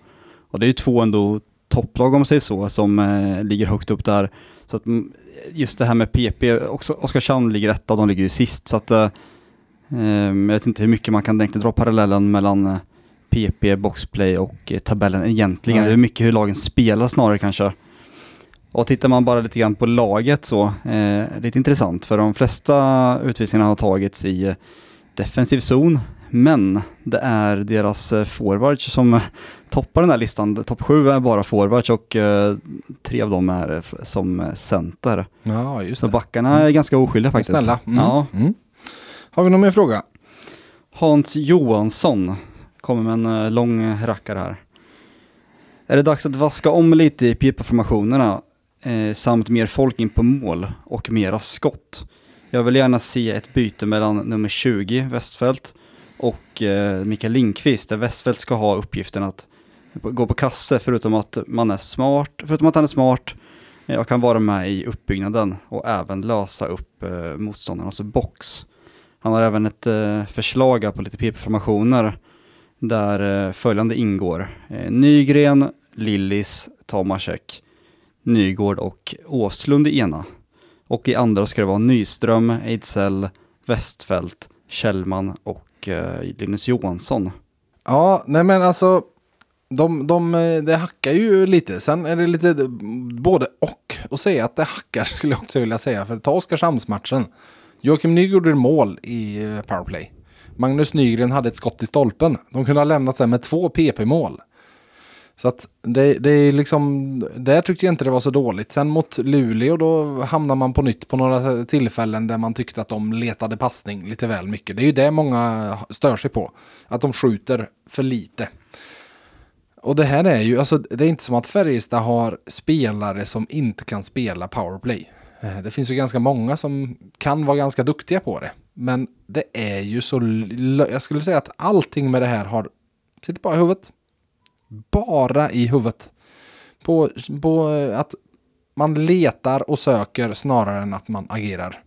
Och det är ju två ändå topplag om man säger så som eh, ligger högt upp där. Så att mm, just det här med PP, också Oskarshamn ligger etta de ligger ju sist så att eh, eh, jag vet inte hur mycket man kan egentligen dra parallellen mellan eh, PP, boxplay och tabellen egentligen. Nej. Det är mycket hur lagen spelar snarare kanske. Och tittar man bara lite grann på laget så, eh, lite intressant för de flesta utvisningarna har tagits i eh, defensiv zon, men det är deras eh, forwards som eh, toppar den här listan. Topp sju är bara forwards och eh, tre av dem är som eh, center. Ja, just Så det. backarna är ganska oskyldiga faktiskt. Snälla. Mm. Ja. Mm. Har vi någon mer fråga? Hans Johansson kommer med en eh, lång rackare här. Är det dags att vaska om lite i pipaformationerna eh, samt mer folk in på mål och mera skott? Jag vill gärna se ett byte mellan nummer 20, Westfält, och eh, Mikael Lindqvist, där Westfält ska ha uppgiften att gå på kasse förutom att man är smart, förutom att han är smart eh, och kan vara med i uppbyggnaden och även lösa upp eh, motståndarnas box. Han har även ett eh, förslag på lite PP-formationer där eh, följande ingår. Eh, Nygren, Lillis, Tomasek, Nygård och Åslund i ena. Och i andra ska det vara Nyström, Ejdsell, Westfält, Kjellman och Linus Johansson. Ja, nej men alltså. De, de, det hackar ju lite. Sen är det lite både och. Och säga att det hackar skulle jag också vilja säga. För ta Oskarshamnsmatchen. Joakim Nygård gjorde mål i eh, powerplay. Magnus Nygren hade ett skott i stolpen. De kunde ha lämnat sig med två PP-mål. Så att det, det är liksom, där tyckte jag inte det var så dåligt. Sen mot Luleå då hamnar man på nytt på några tillfällen där man tyckte att de letade passning lite väl mycket. Det är ju det många stör sig på. Att de skjuter för lite. Och det här är ju, alltså det är inte som att Färjestad har spelare som inte kan spela powerplay. Eh, det finns ju ganska många som kan vara ganska duktiga på det. Men det är ju så, jag skulle säga att allting med det här har, sitter bara i huvudet. Bara i huvudet. På, på eh, att man letar och söker snarare än att man agerar.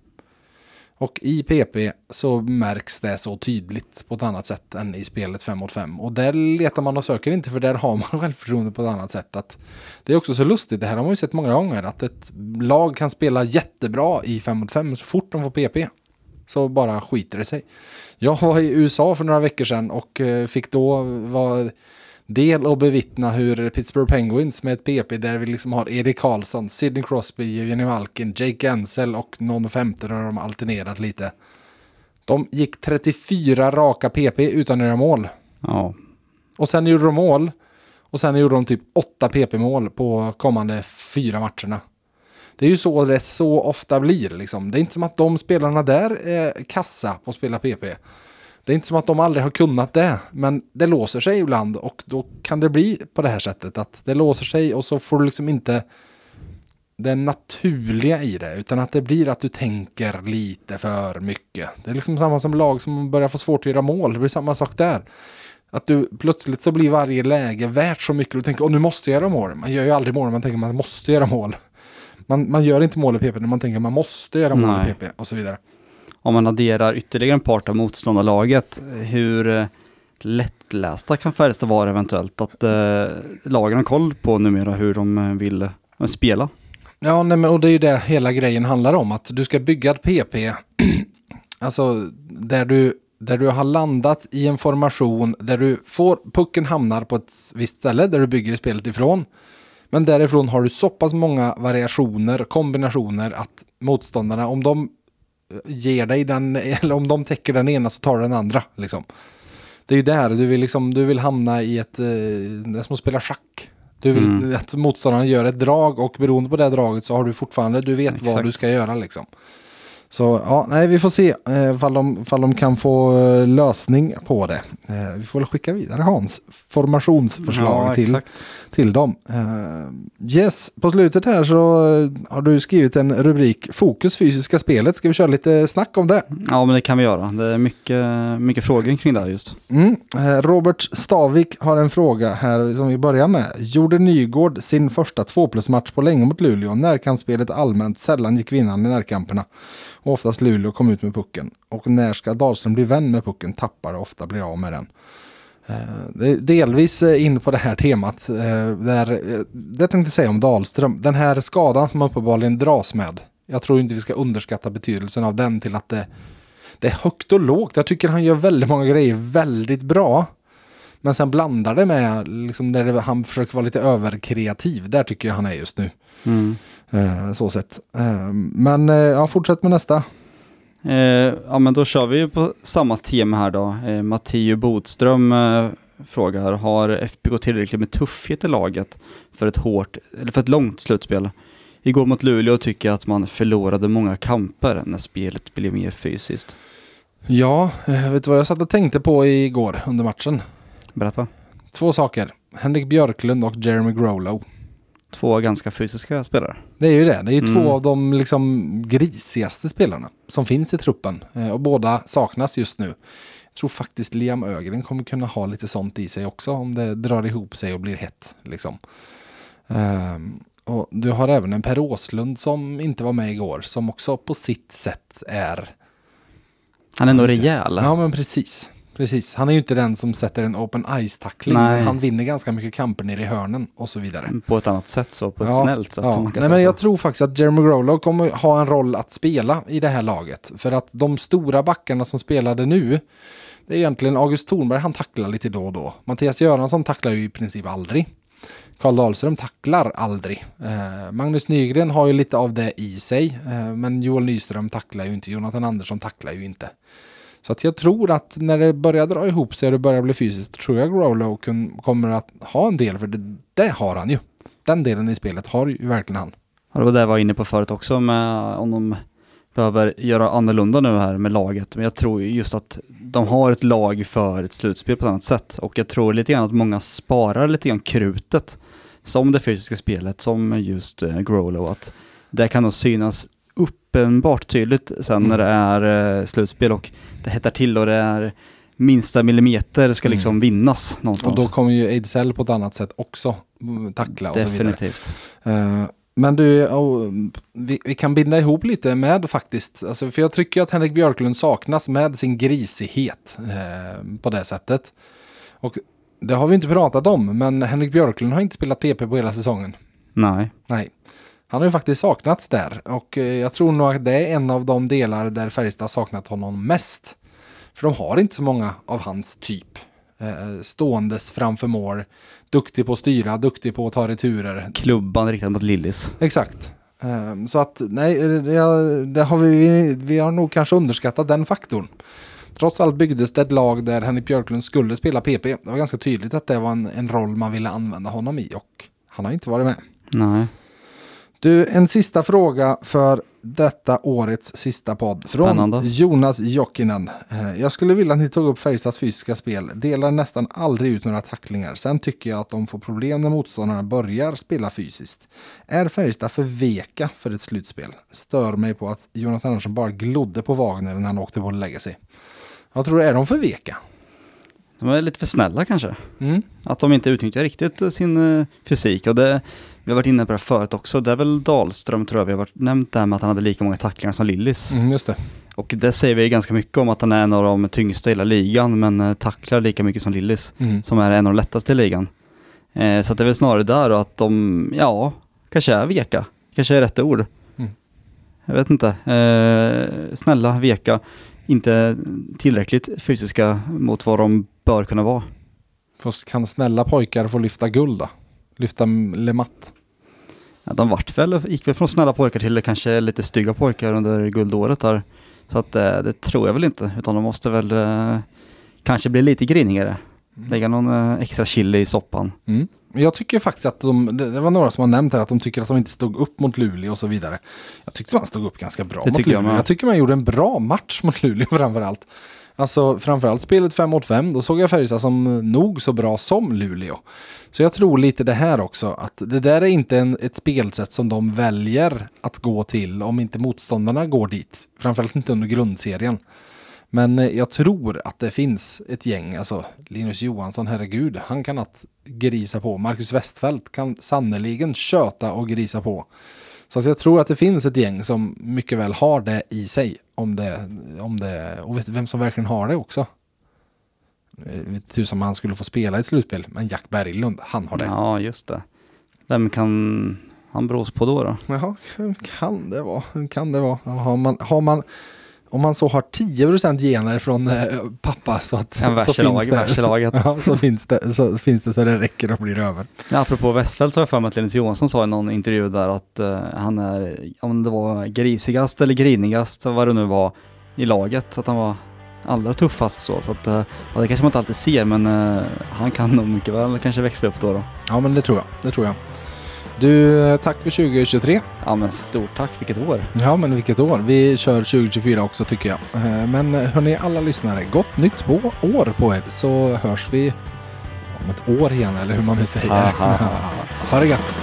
Och i PP så märks det så tydligt på ett annat sätt än i spelet 5 mot 5. Och där letar man och söker inte för där har man självförtroende på ett annat sätt. Att det är också så lustigt, det här har man ju sett många gånger, att ett lag kan spela jättebra i 5 mot 5 så fort de får PP. Så bara skiter det sig. Jag var i USA för några veckor sedan och eh, fick då vara del och bevittna hur Pittsburgh Penguins med ett PP där vi liksom har Erik Karlsson, Sidney Crosby, Evgeny Malkin, Jake Ansel och någon femte där de alternerat lite. De gick 34 raka PP utan att göra mål. Ja, Och sen gjorde de mål. Och sen gjorde de typ 8 PP-mål på kommande fyra matcherna. Det är ju så det så ofta blir liksom. Det är inte som att de spelarna där är kassa på att spela PP. Det är inte som att de aldrig har kunnat det. Men det låser sig ibland och då kan det bli på det här sättet. Att det låser sig och så får du liksom inte det naturliga i det. Utan att det blir att du tänker lite för mycket. Det är liksom samma som lag som börjar få svårt att göra mål. Det blir samma sak där. Att du plötsligt så blir varje läge värt så mycket. Du tänker, åh nu måste jag göra mål. Man gör ju aldrig mål, man tänker man måste göra mål. Man, man gör inte mål i PP när man tänker man måste göra mål Nej. i PP och så vidare om man adderar ytterligare en part av motståndarlaget, hur eh, lättlästa kan Färjestad vara eventuellt? Att eh, lagen har koll på numera hur de eh, vill eh, spela. Ja, nej, men, och det är ju det hela grejen handlar om. Att du ska bygga ett PP. alltså där du, där du har landat i en formation där du får, pucken hamnar på ett visst ställe där du bygger spelet ifrån. Men därifrån har du så pass många variationer, kombinationer att motståndarna, om de ger dig den, eller om de täcker den ena så tar du den andra. Liksom. Det är ju där du vill, liksom, du vill hamna i ett, eh, det är som att spela schack. Du vill Mm. att motståndaren gör ett drag och beroende på det draget så har du fortfarande, du vet vad Exakt. du ska göra liksom. Så ja, nej vi får se eh, de, de kan få eh, lösning på det. Eh, vi får väl skicka vidare Hans formationsförslag Ja, till, exakt. till dem. Eh, yes, på slutet här så eh, har du skrivit en rubrik Fokus fysiska spelet. Ska vi köra lite snack om det? Ja, men det kan vi göra. Det är mycket, mycket frågor kring det här just. Mm. Eh, Robert Stavik har en fråga här som vi börjar med. Gjorde Nygård sin första 2 plus match på länge mot Luleå? Närkampsspelet allmänt sällan gick vinnande i närkamperna. Och oftast Luleå kom ut med pucken. Och när ska Dahlström bli vän med pucken? Tappar och ofta blir av med den. Eh, det är delvis eh, in på det här temat. Eh, där, det tänkte jag säga om Dahlström. Den här skadan som han uppenbarligen dras med. Jag tror inte vi ska underskatta betydelsen av den till att det, det är högt och lågt. Jag tycker han gör väldigt många grejer väldigt bra. Men sen blandar det med liksom när det, han försöker vara lite överkreativ. Där tycker jag han är just nu. Mm. Eh, så sett. Eh, men eh, ja, fortsätt med nästa. Ja men då kör vi ju på samma tema här då. Eh, Matteo Botström frågar, har FBK tillräckligt med tuffhet i laget för ett hårt, eller för ett långt slutspel? Igår mot Luleå tycker jag att man förlorade många kamper när spelet blev mer fysiskt. Ja, vet du vad jag satt och tänkte på igår under matchen? Berätta. Två saker. Henrik Björklund och Jeremy Growlow. Två ganska fysiska spelare. Det är ju det. Det är ju Mm. två av de liksom grisigaste spelarna som finns i truppen. Eh, Och båda saknas just nu. Jag tror faktiskt Liam Ögren kommer kunna ha lite sånt i sig också om det drar ihop sig och blir hett. Liksom. Ehm, och du har även en Per Åslund som inte var med igår som också på sitt sätt är Han är nog rejäl. Ja men precis. Precis. Han är ju inte den som sätter en open ice-tackling. Han vinner ganska mycket kamper nere i hörnen och så vidare. På ett annat sätt så, på ett Ja, snällt sätt. Ja. Nej, men så. jag tror faktiskt att Jeremy Growlow kommer ha en roll att spela i det här laget. För att de stora backarna som spelade nu, det är egentligen August Thornberg han tacklar lite då och då. Mattias Göransson tacklar ju i princip aldrig. Karl Dahlström tacklar aldrig. Eh, Magnus Nygren har ju lite av det i sig. Eh, men Joel Nyström tacklar ju inte. Jonathan Andersson tacklar ju inte. Så att jag tror att när det börjar dra ihop sig och det börjar bli fysiskt, tror jag Growlow kommer att ha en del, för det, det har han ju. Den delen i spelet har ju verkligen han. Ja, det var det jag var inne på förut också med om de behöver göra annorlunda nu här med laget. Men jag tror ju just att de har ett lag för ett slutspel på ett annat sätt. Och jag tror lite grann att många sparar lite grann krutet. Som det fysiska spelet, som just eh, Growlow. Att det kan nog synas uppenbart tydligt sen när det är eh, slutspel och det hettar till och det är minsta millimeter ska liksom Mm. vinnas Och någonstans. då kommer ju Ejdsell på ett annat sätt också mm, tackla och så vidare. Definitivt. Eh, men du, oh, vi, vi kan binda ihop lite med faktiskt, alltså, för jag tycker att Henrik Björklund saknas med sin grisighet eh, på det sättet. Och det har vi inte pratat om, men Henrik Björklund har inte spelat PP på hela säsongen. Nej. Nej. Han har ju faktiskt saknats där och eh, jag tror nog att det är en av de delar där Färjestad har saknat honom mest. För de har inte så många av hans typ. Eh, ståendes framför mål, duktig på att styra, duktig på att ta returer. Klubban riktad mot Lillis. Exakt. Eh, så att nej, det, det har vi, vi har nog kanske underskattat den faktorn. Trots allt byggdes det ett lag där Henrik Björklund skulle spela PP. Det var ganska tydligt att det var en, en roll man ville använda honom i och han har inte varit med. Nej. Du, en sista fråga för detta årets sista podd. Från Spännande. Jonas Jokinen. Eh, Jag skulle vilja att ni tog upp Färjestads fysiska spel. Delar nästan aldrig ut några tacklingar. Sen tycker jag att de får problem när motståndarna börjar spela fysiskt. Är Färjestad för veka för ett slutspel? Stör mig på att Jonathan Andersson bara glodde på Wagner när han åkte på att lägga sig. Jag tror, är de för veka? De är lite för snälla kanske. Mm. Att de inte utnyttjar riktigt eh, sin eh, fysik. Och det, vi har varit inne på det förut också. Det är väl Dahlström tror jag vi har varit, nämnt det här med att han hade lika många tacklingar som Lillis. Mm, just det. Och det säger vi ganska mycket om att han är en av de tyngsta i hela ligan men eh, tacklar lika mycket som Lillis. Mm. Som är en av de lättaste i ligan. Eh, så det är väl snarare där då att de, ja, kanske är veka. Kanske är rätt ord. Mm. Jag vet inte. Eh, snälla, veka. Inte tillräckligt fysiska mot vad de bör kunna vara. Fast kan snälla pojkar få lyfta guld då? Lyfta Lematt? Ja, de vart väl, gick väl från snälla pojkar till kanske lite stygga pojkar under guldåret där. Så att eh, det tror jag väl inte, utan de måste väl eh, kanske bli lite grinigare. Lägga någon eh, extra chili i soppan. Mm. Jag tycker faktiskt att de, det var några som har nämnt här att de tycker att de inte stod upp mot Luleå och så vidare. Jag tyckte man stod upp ganska bra Det mot jag Luleå. med. Jag, tycker man gjorde en bra match mot Luleå framförallt. Alltså framförallt spelet 5 mot 5, då såg jag Färjestad som nog så bra som Luleå. Så jag tror lite det här också, att det där är inte en, ett spelsätt som de väljer att gå till om inte motståndarna går dit. Framförallt inte under grundserien. Men eh, jag tror att det finns ett gäng, alltså Linus Johansson, herregud, han kan att grisa på. Marcus Westfält kan sannerligen köta och grisa på. Så jag tror att det finns ett gäng som mycket väl har det i sig. Om det, om det, och vet vem som verkligen har det också? Tusan om han skulle få spela i ett slutspel, men Jack Berglund, han har det. Ja, just det. Vem kan han bros på då? då? Jaha, vem kan det vara? Vem kan det vara? Har man, har man, om man så har 10% gener från eh, pappa så att så finns det, ja, så finns det så finns det så det räcker och blir över. Ja, apropå Westfeldt så har jag för mig att Linus Johansson sa i någon intervju där att eh, han är, om det var grisigast eller grinigast, vad det nu var, i laget. Att han var allra tuffast så. så att, eh, ja, det kanske man inte alltid ser, men eh, han kan nog mycket väl kanske växla upp då. då. Ja men det tror jag, det tror jag. Du, eh, tack för 2023. Ja men stort tack, vilket år. Ja men vilket år. Vi kör 2024 också tycker jag. Eh, Men hörni alla lyssnare, gott nytt år på er så hörs vi om ett år igen eller hur man nu säger. Ha, ha, ha. ha det gött!